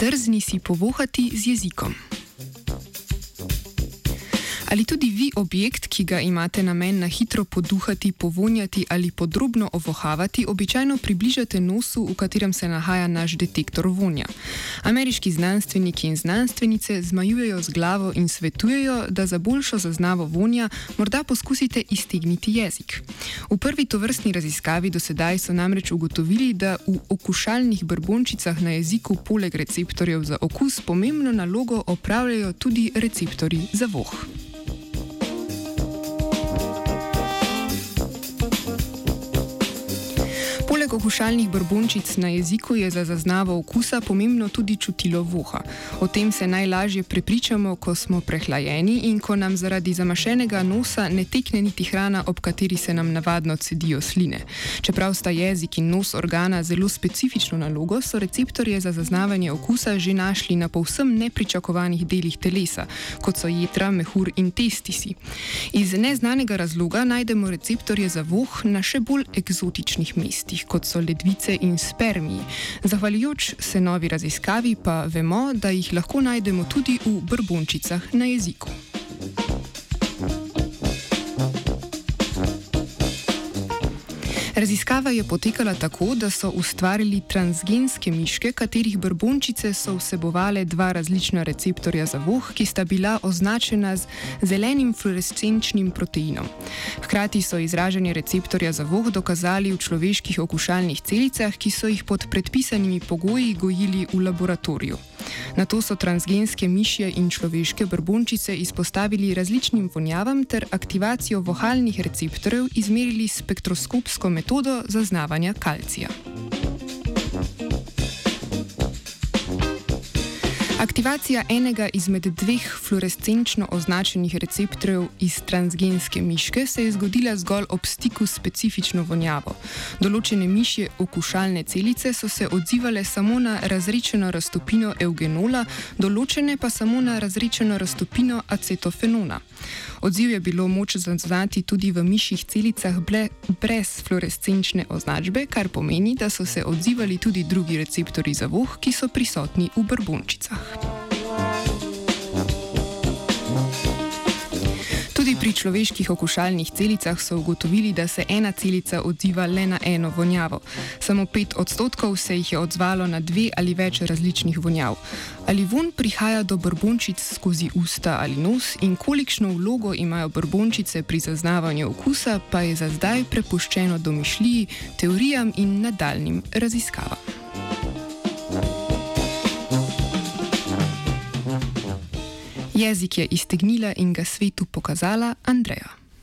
drzni si povohati z jezikom. Ali tudi vi objekt, ki ga imate namen na hitro poduhati, povonjati ali podrobno ovohavati, običajno približate nosu, v katerem se nahaja naš detektor vonja? Ameriški znanstveniki in znanstvenice zmajujejo z glavo in svetujejo, da za boljšo zaznavo vonja morda poskusite iztegniti jezik. V prvi tovrstni raziskavi do sedaj so namreč ugotovili, da v okušalnih brbončicah na jeziku poleg receptorjev za okus pomembno nalogo opravljajo tudi receptorji za voh. Poleg okušalnih brbončic na jeziku je za zaznavo okusa pomembno tudi čutilo voha. O tem se najlažje prepričamo, ko smo prehlajeni in ko nam zaradi zamašenega nosa ne tekne niti hrana, ob kateri se nam navadno cedijo sline. Čeprav sta jezik in nos organa zelo specifično nalogo, so receptorje za zaznavanje okusa že našli na povsem nepričakovanih delih telesa, kot so jedra, mehur in testisi. Iz neznanega razloga najdemo receptorje za voh na še bolj eksotičnih mestih kot so ledvice in spermiji. Zahvaljujoč se novi raziskavi pa vemo, da jih lahko najdemo tudi v brbončicah na jeziku. Raziskava je potekala tako, da so ustvarili transgenske miške, katerih brbončice so vsebovale dva različna receptorja za voh, ki sta bila označena z zelenim fluorescenčnim proteinom. Hkrati so izražanje receptorja za voh dokazali v človeških okušalnih celicah, ki so jih pod predpisanimi pogoji gojili v laboratoriju. Na to so transgenske mišje in človeške brbončice izpostavili različnim vonjavam ter aktivacijo vohalnih receptorjev izmerili s spektroskopsko metodo zaznavanja kalcija. Aktivacija enega izmed dveh fluorescenčno označenih receptorjev iz transgenske miške se je zgodila zgolj ob stiku s specifično vonjavo. Določene mišje okušalne celice so se odzivale samo na razrečeno raztopino eugenola, določene pa samo na razrečeno raztopino acetofenona. Odziv je bilo moč zaznati tudi v mišjih celicah brez fluorescenčne označbe, kar pomeni, da so se odzivali tudi drugi receptori za voh, ki so prisotni v brbončicah. Pri človeških okušalnih celicah so ugotovili, da se ena celica odziva le na eno vonjavo. Samo pet odstotkov se jih je odzvalo na dve ali več različnih vonjav. Ali von prihaja do brbončic skozi usta ali nos in kolikšno vlogo imajo brbončice pri zaznavanju okusa, pa je za zdaj prepuščeno domišljiji, teorijam in nadaljnim raziskavam. Jezik je iztegnila in ga svetu pokazala Andreja.